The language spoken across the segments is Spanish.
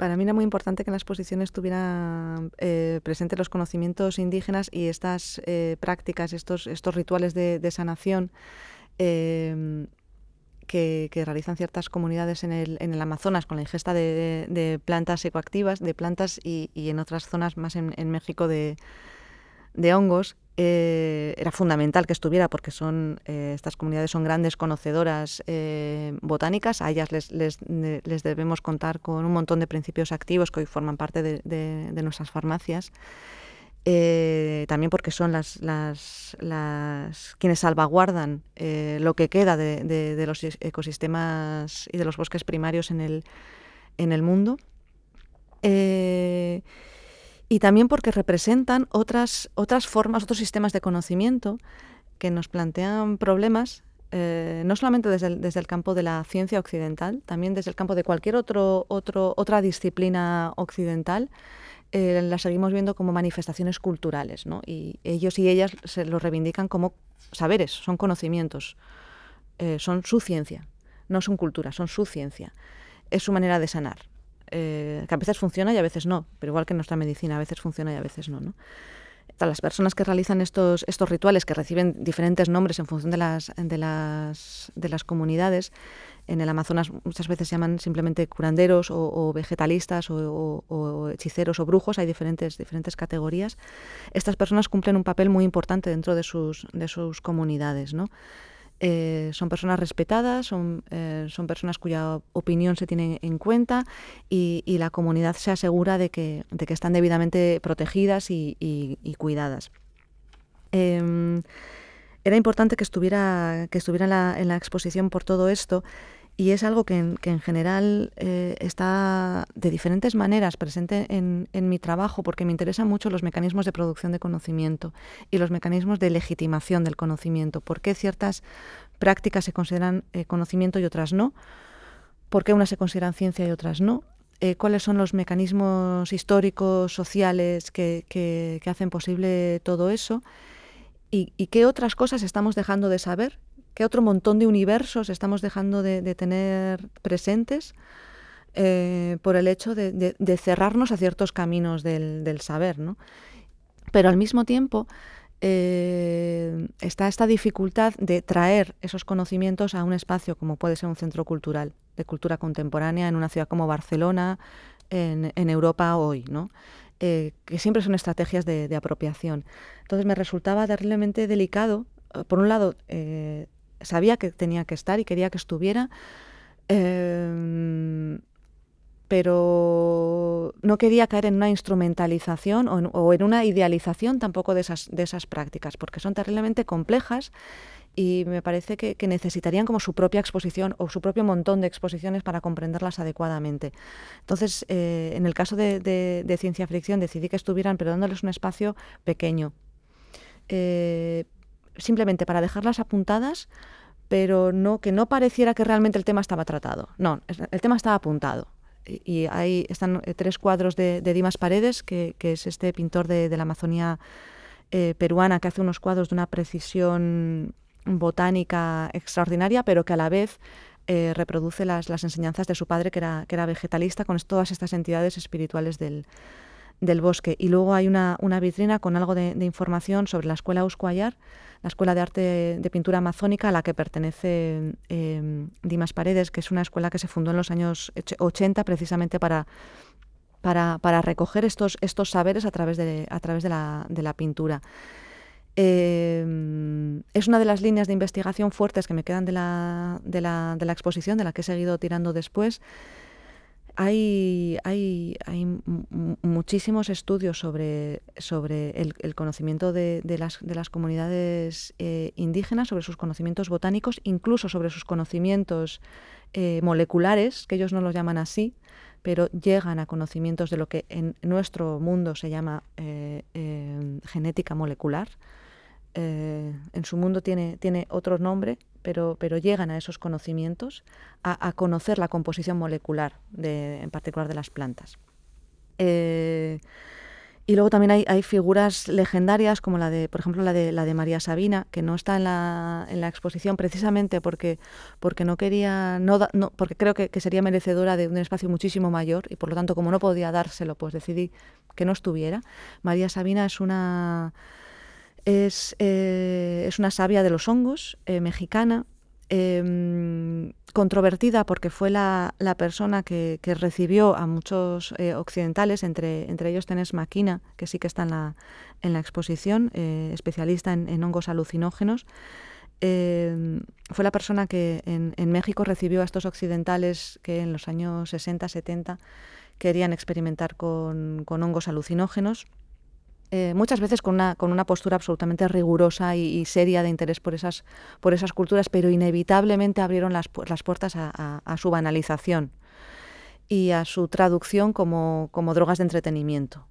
para mí era muy importante que en la exposición estuvieran eh, presentes los conocimientos indígenas y estas eh, prácticas, estos, estos rituales de, sanación em, que, realizan ciertas comunidades en el, en el Amazonas con la ingesta de, plantas ecoactivas, de plantas y, en otras zonas más en, México de, de hongos, eh, era fundamental que estuviera porque son eh, estas comunidades son grandes conocedoras eh, botánicas, a ellas les, les, debemos contar con un montón de principios activos que hoy forman parte de, nuestras farmacias. también porque son las, las, las quienes salvaguardan lo que queda de, los ecosistemas y de los bosques primarios en el, en el mundo y también porque representan otras, otras formas, otros sistemas de conocimiento que nos plantean problemas eh, no solamente desde el, desde el, campo de la ciencia occidental, también desde el campo de cualquier otro, otro, otra disciplina occidental, eh, las seguimos viendo como manifestaciones culturales, ¿no? Y ellos y ellas se lo reivindican como saberes, son conocimientos, eh, son su ciencia, no son cultura, son su ciencia, es su manera de sanar. Eh, que a veces funciona y a veces no, pero igual que en nuestra medicina, a veces funciona y a veces no. ¿no? Las personas que realizan estos, estos rituales, que reciben diferentes nombres en función de las, de las, de las comunidades, en el Amazonas muchas veces se llaman simplemente curanderos o, vegetalistas o, o, hechiceros o brujos, hay diferentes, diferentes categorías. Estas personas cumplen un papel muy importante dentro de sus, de sus comunidades. ¿no? Eh, son personas respetadas, son, eh, son, personas cuya opinión se tiene en cuenta y, la comunidad se asegura de que, de que están debidamente protegidas y, cuidadas. Em, era importante que estuviera, que estuviera en la, en la exposición por todo esto y es algo que en, general eh, está de diferentes maneras presente en, mi trabajo porque me interesan mucho los mecanismos de producción de conocimiento y los mecanismos de legitimación del conocimiento. ¿Por qué ciertas prácticas se consideran eh, conocimiento y otras no? ¿Por qué unas se consideran ciencia y otras no? Eh, ¿Cuáles son los mecanismos históricos, sociales que, hacen posible todo eso? ¿Y, ¿Y qué otras cosas estamos dejando de saber qué otro montón de universos estamos dejando de, tener presentes eh, por el hecho de, cerrarnos a ciertos caminos del, saber. ¿no? Pero al mismo tiempo eh, está esta dificultad de traer esos conocimientos a un espacio como puede ser un centro cultural, de cultura contemporánea, en una ciudad como Barcelona, en, Europa hoy, ¿no? Eh, que siempre son estrategias de, apropiación. Entonces me resultaba terriblemente delicado, por un lado, sabía que tenía que estar y quería que estuviera, em, pero no quería caer en una instrumentalización o en, una idealización tampoco de esas, de esas prácticas, porque son terriblemente complejas y me parece que, necesitarían como su propia exposición o su propio montón de exposiciones para comprenderlas adecuadamente. Entonces, eh, en el caso de, ciencia ficción decidí que estuvieran, pero dándoles un espacio pequeño. Eh, simplemente para dejarlas apuntadas, pero no que no pareciera que realmente el tema estaba tratado. No, el tema estaba apuntado. Y, ahí están eh, tres cuadros de, Dimas Paredes, que, es este pintor de, la Amazonía eh, peruana que hace unos cuadros de una precisión botánica extraordinaria, pero que a la vez eh, reproduce las, enseñanzas de su padre, que era, vegetalista, con todas estas entidades espirituales del, bosque. Y luego hay una, una vitrina con algo de, información sobre la Escuela Uscuayar, la Escuela de Arte de Pintura Amazónica a la que pertenece em, Dimas Paredes, que es una escuela que se fundó en los años 80 precisamente para, para, recoger estos, estos saberes a través de, a través de, la, de la pintura. Em, es una de las líneas de investigación fuertes que me quedan de la, de la, de la exposición, de la que he seguido tirando después. Hay, hay, hay muchísimos estudios sobre, el, conocimiento de, de, las, de, las, comunidades eh, indígenas, sobre sus conocimientos botánicos, incluso sobre sus conocimientos eh, moleculares, que ellos no los llaman así, pero llegan a conocimientos de lo que en nuestro mundo se llama eh, genética molecular. En su mundo tiene, tiene otro nombre, pero, pero llegan a esos conocimientos, a, conocer la composición molecular, de, en particular de las plantas. Eh, Y luego también hay, figuras legendarias como la de, por ejemplo, la de la de María Sabina, que no está en la, en la exposición precisamente porque, porque no quería, no, no porque creo que, sería merecedora de un espacio muchísimo mayor y por lo tanto como no podía dárselo, pues decidí que no estuviera. María Sabina es una es, eh, es una sabia de los hongos eh, mexicana Em, controvertida porque fue la, persona que, recibió a muchos eh, occidentales, entre, entre ellos tenés Maquina, que sí que está en la, en la exposición, especialista en, hongos alucinógenos. Em, fue la persona que en, en, México recibió a estos occidentales que en los años 60, 70 querían experimentar con, con hongos alucinógenos eh, muchas veces con una, con una postura absolutamente rigurosa y, seria de interés por esas, por esas culturas, pero inevitablemente abrieron las, las puertas a, su banalización y a su traducción como, como drogas de entretenimiento.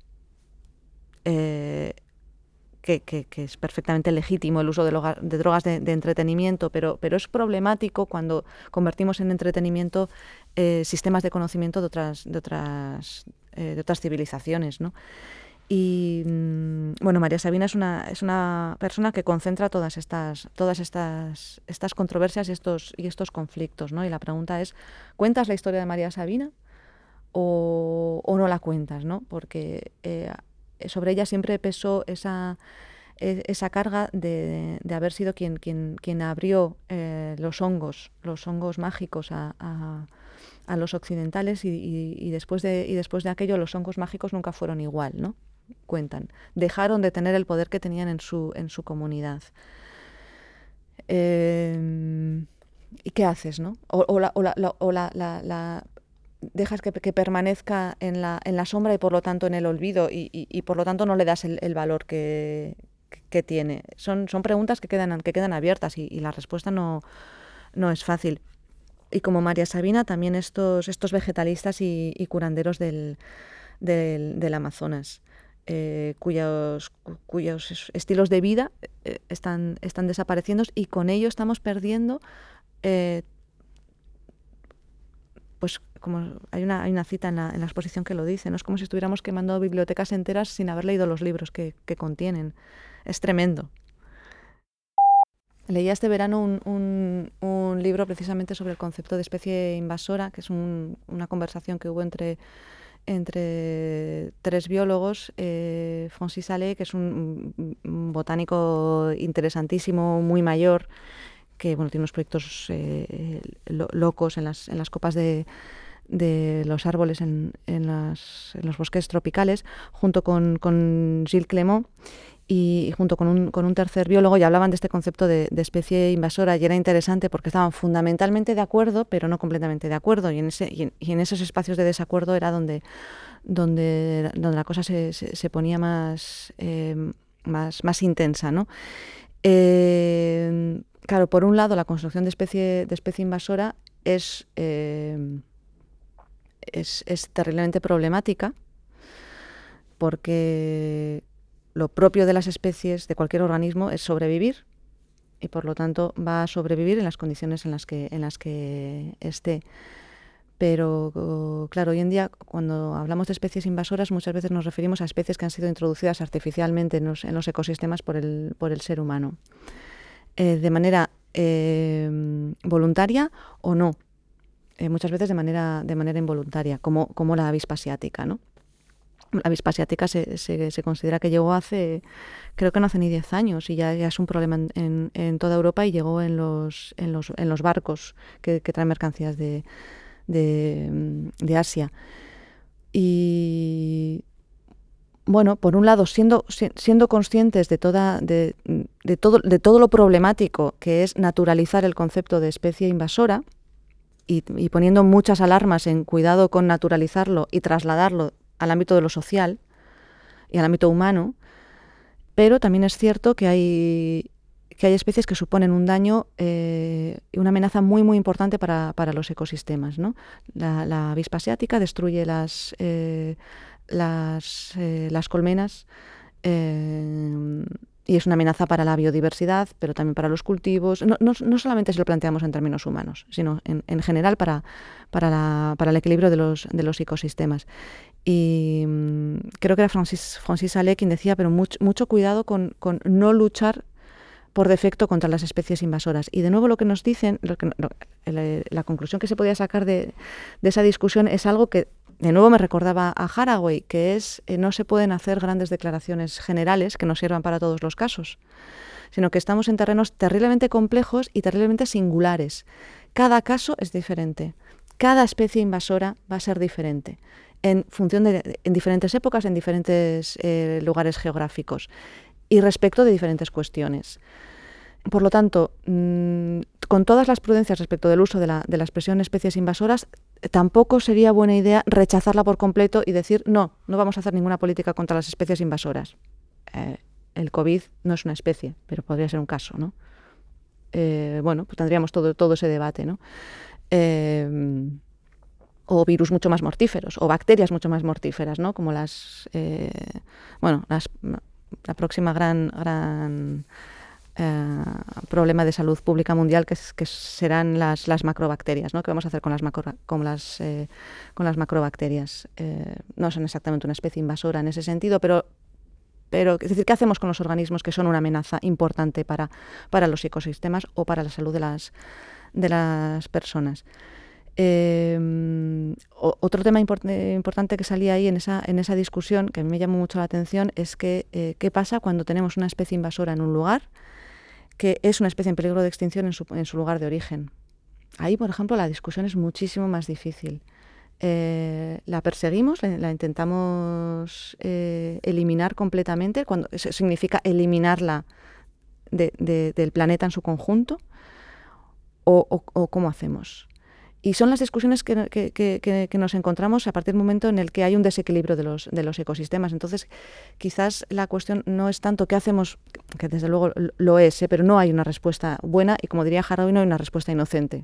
Eh, que, que, es perfectamente legítimo el uso de, drogas de, entretenimiento, pero, pero es problemático cuando convertimos en entretenimiento eh, sistemas de conocimiento de otras, de otras, de otras civilizaciones. ¿no? Y mm, bueno, María Sabina es una, es una persona que concentra todas estas, todas estas, estas controversias y estos, y estos conflictos, ¿no? Y la pregunta es, ¿cuentas la historia de María Sabina o, no la cuentas, ¿no? Porque eh, sobre ella siempre pesó esa, e, esa carga de, haber sido quien, quien, quien abrió eh, los hongos, los hongos mágicos a, a, los occidentales y, y, después de, y después de aquello los hongos mágicos nunca fueron igual, ¿no? Cuentan. Dejaron de tener el poder que tenían en su, en su comunidad. Em, ¿Y qué haces, no? O, la, la, dejas que, permanezca en la, en la sombra y por lo tanto en el olvido y, por lo tanto no le das el, valor que, que, tiene. Son, son preguntas que quedan, que quedan abiertas y, la respuesta no, no es fácil. Y como María Sabina, también estos, estos vegetalistas y, curanderos del, del, del Amazonas. Eh, cuyos, cuyos estilos de vida eh, están, están desapareciendo y con ello estamos perdiendo eh, pues como hay una, hay una cita en la, en la, exposición que lo dice, ¿no? es como si estuviéramos quemando bibliotecas enteras sin haber leído los libros que, contienen. Es tremendo. Leía este verano un, un, libro precisamente sobre el concepto de especie invasora, que es una conversación que hubo entre entre tres biólogos, eh, Salé, que es un, botánico interesantísimo, muy mayor, que bueno, tiene unos proyectos eh, locos en las, en las copas de, de los árboles en, en, los bosques tropicales, junto con, con Gilles Clément y junto con un, con un tercer biólogo ya hablaban de este concepto de, especie invasora y era interesante porque estaban fundamentalmente de acuerdo, pero no completamente de acuerdo y en, y en, esos espacios de desacuerdo era donde, donde, donde la cosa se, se, ponía más, eh, más, más intensa. ¿no? Eh, claro, por un lado la construcción de especie, de especie invasora es, es, es terriblemente problemática porque lo propio de las especies, de cualquier organismo, es sobrevivir y por lo tanto va a sobrevivir en las condiciones en las que, esté. Pero claro, hoy en día cuando hablamos de especies invasoras muchas veces nos referimos a especies que han sido introducidas artificialmente en los, ecosistemas por el, ser humano, eh, de manera eh, voluntaria o no, eh, muchas veces de manera, de manera involuntaria, como, como la avispa asiática. ¿no? La avispa asiática se, se, considera que llegó hace, creo que no hace ni 10 años y ya, es un problema en, en, toda Europa y llegó en los, en los, en los barcos que, traen mercancías de, de, Asia. Y bueno, por un lado, siendo, siendo conscientes de, toda, de, de, todo, de todo lo problemático que es naturalizar el concepto de especie invasora, y, poniendo muchas alarmas en cuidado con naturalizarlo y trasladarlo al ámbito de lo social y al ámbito humano, pero también es cierto que hay, que hay especies que suponen un daño eh, y una amenaza muy muy importante para, los ecosistemas. ¿no? La, avispa asiática destruye las, eh, eh, las colmenas y es una amenaza para la biodiversidad, pero también para los cultivos. No, no, solamente si lo planteamos en términos humanos, sino en, en general para, para, la, para, el equilibrio de los, de los ecosistemas. Y mm, creo que era Francis, Francis Ale quien decía, pero mucho, mucho cuidado con, con, no luchar por defecto contra las especies invasoras. Y de nuevo lo que nos dicen, lo que, la, conclusión que se podía sacar de, esa discusión es algo que de nuevo me recordaba a Haraway, que es eh, no se pueden hacer grandes declaraciones generales que no sirvan para todos los casos, sino que estamos en terrenos terriblemente complejos y terriblemente singulares. Cada caso es diferente, cada especie invasora va a ser diferente en función de en diferentes épocas, en diferentes eh, lugares geográficos y respecto de diferentes cuestiones. Por lo tanto, mm, con todas las prudencias respecto del uso de la, de la expresión especies invasoras, tampoco sería buena idea rechazarla por completo y decir, no, no vamos a hacer ninguna política contra las especies invasoras. Eh, el COVID no es una especie, pero podría ser un caso, ¿no? Eh, bueno, pues tendríamos todo, todo ese debate, ¿no? Eh, o virus mucho más mortíferos, o bacterias mucho más mortíferas, ¿no? Como las, bueno, las, la próxima gran, gran eh, problema de salud pública mundial que, que serán las, las, macrobacterias, ¿no? ¿Qué vamos a hacer con las, macro, con las, eh, con las macrobacterias? Eh, no son exactamente una especie invasora en ese sentido, pero, pero es decir, ¿qué hacemos con los organismos que son una amenaza importante para, para los ecosistemas o para la salud de las, de las personas? Eh, otro tema importante que salía ahí en esa, en esa discusión, que me llamó mucho la atención, es que eh, qué pasa cuando tenemos una especie invasora en un lugar que es una especie en peligro de extinción en su, en su lugar de origen. Ahí, por ejemplo, la discusión es muchísimo más difícil. Eh, la perseguimos, la, intentamos eh, eliminar completamente, cuando significa eliminarla de, de, del planeta en su conjunto, o cómo hacemos. Y son las discusiones que, nos encontramos a partir del momento en el que hay un desequilibrio de los, de los ecosistemas. Entonces, quizás la cuestión no es tanto qué hacemos, que desde luego lo es, ¿eh? pero no hay una respuesta buena y como diría Haraway, no hay una respuesta inocente.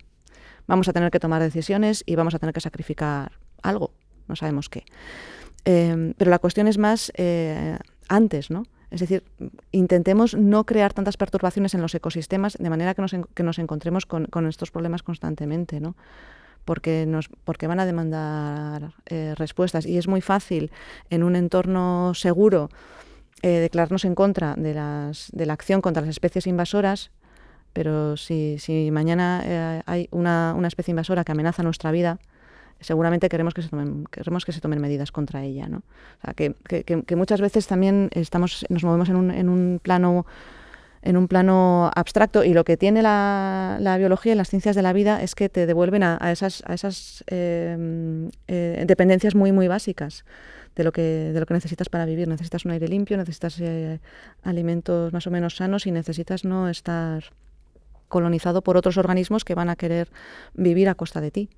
Vamos a tener que tomar decisiones y vamos a tener que sacrificar algo, no sabemos qué. Eh, pero la cuestión es más eh, antes, ¿no? Es decir, intentemos no crear tantas perturbaciones en los ecosistemas de manera que nos, que nos encontremos con, con, estos problemas constantemente, ¿no? Porque, nos, porque van a demandar eh, respuestas. Y es muy fácil en un entorno seguro eh, declararnos en contra de, las, de la acción contra las especies invasoras, pero si, si mañana eh, hay una, una especie invasora que amenaza nuestra vida, seguramente queremos que se tomen, queremos que se tomen medidas contra ella. ¿no? O sea, que, que, que, muchas veces también estamos, nos movemos en un, en un plano en un plano abstracto y lo que tiene la, la, biología y las ciencias de la vida es que te devuelven a, esas, a esas eh, eh, dependencias muy muy básicas de lo que de lo que necesitas para vivir necesitas un aire limpio necesitas eh, alimentos más o menos sanos y necesitas no estar colonizado por otros organismos que van a querer vivir a costa de ti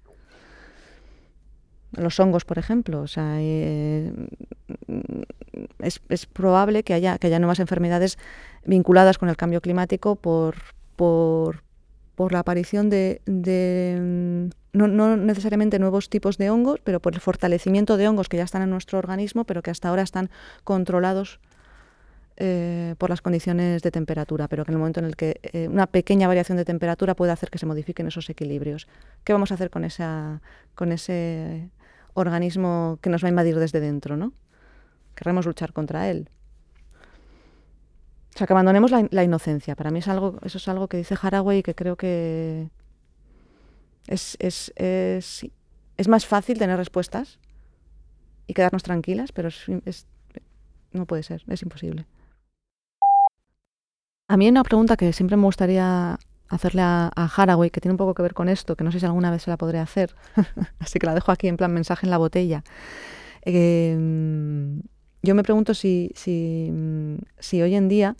los hongos, por ejemplo. O sea, eh, es, es, probable que haya, que haya nuevas enfermedades vinculadas con el cambio climático por, por, por la aparición de, de no, no, necesariamente nuevos tipos de hongos, pero por el fortalecimiento de hongos que ya están en nuestro organismo, pero que hasta ahora están controlados eh, por las condiciones de temperatura, pero que en el momento en el que eh, una pequeña variación de temperatura puede hacer que se modifiquen esos equilibrios. ¿Qué vamos a hacer con, esa, con ese organismo que nos va a invadir desde dentro, ¿no? Querremos luchar contra él. O sea, que abandonemos la, inocencia. Para mí es algo, eso es algo que dice Haraway y que creo que es, es, es, es más fácil tener respuestas y quedarnos tranquilas, pero no puede ser, es imposible. A mí hay una pregunta que siempre me gustaría hacerle a, Haraway, que tiene un poco que ver con esto, que no sé si alguna vez se la podré hacer, así que la dejo aquí en plan mensaje en la botella. Eh, yo me pregunto si, si, si, hoy en día,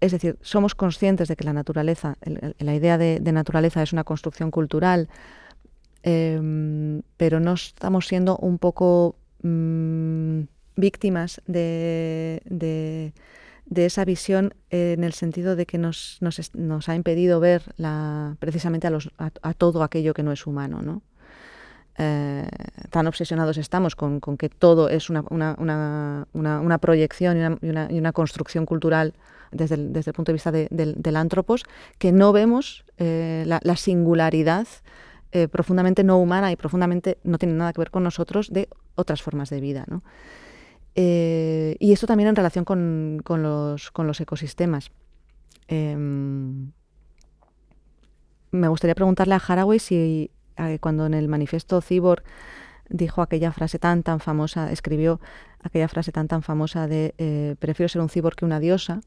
es decir, somos conscientes de que la naturaleza, la idea de, naturaleza es una construcción cultural, eh, pero no estamos siendo un poco mmm, víctimas de, de de esa visión eh, en el sentido de que nos, nos, ha impedido ver precisamente a, todo aquello que no es humano. ¿no? eh, tan obsesionados estamos con, que todo es una, proyección y una, construcción cultural desde el, punto de vista del antropos, que no vemos eh, la, singularidad profundamente no humana y profundamente no tiene nada que ver con nosotros de otras formas de vida. Y esto también en relación con, los, ecosistemas. Em, me gustaría preguntarle a Haraway si cuando en el manifiesto Cibor dijo aquella frase tan tan famosa, escribió aquella frase tan tan famosa de eh, prefiero ser un cibor que una diosa,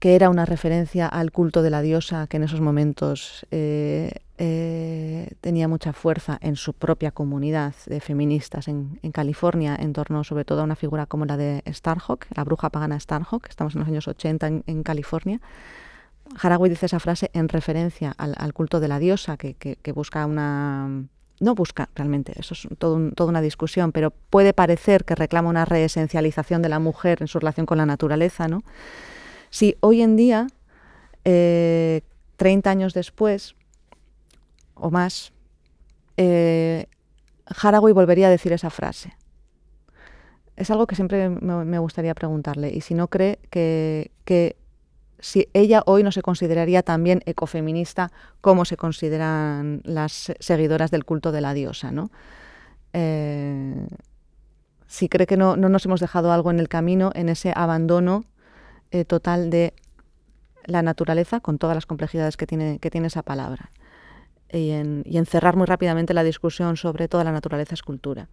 que era una referencia al culto de la diosa que en esos momentos eh, eh, tenía mucha fuerza en su propia comunidad de feministas en, California, en torno sobre todo a una figura como la de Starhawk, la bruja pagana Starhawk, estamos en los años 80 en California. Haraway dice esa frase en referencia al, culto de la diosa, que, busca una... No busca realmente, eso es todo toda una discusión, pero puede parecer que reclama una reesencialización de la mujer en su relación con la naturaleza, ¿no? Si hoy en día, 30 eh, años después, o más, eh, Haraway volvería a decir esa frase. Es algo que siempre me, gustaría preguntarle, y si no cree que, si ella hoy no se consideraría también ecofeminista como se consideran las seguidoras del culto de la diosa, ¿no? Eh, si cree que no, nos hemos dejado algo en el camino, en ese abandono eh, total de la naturaleza, con todas las complejidades que tiene, que tiene esa palabra, y en, cerrar muy rápidamente la discusión sobre toda la naturaleza escultura.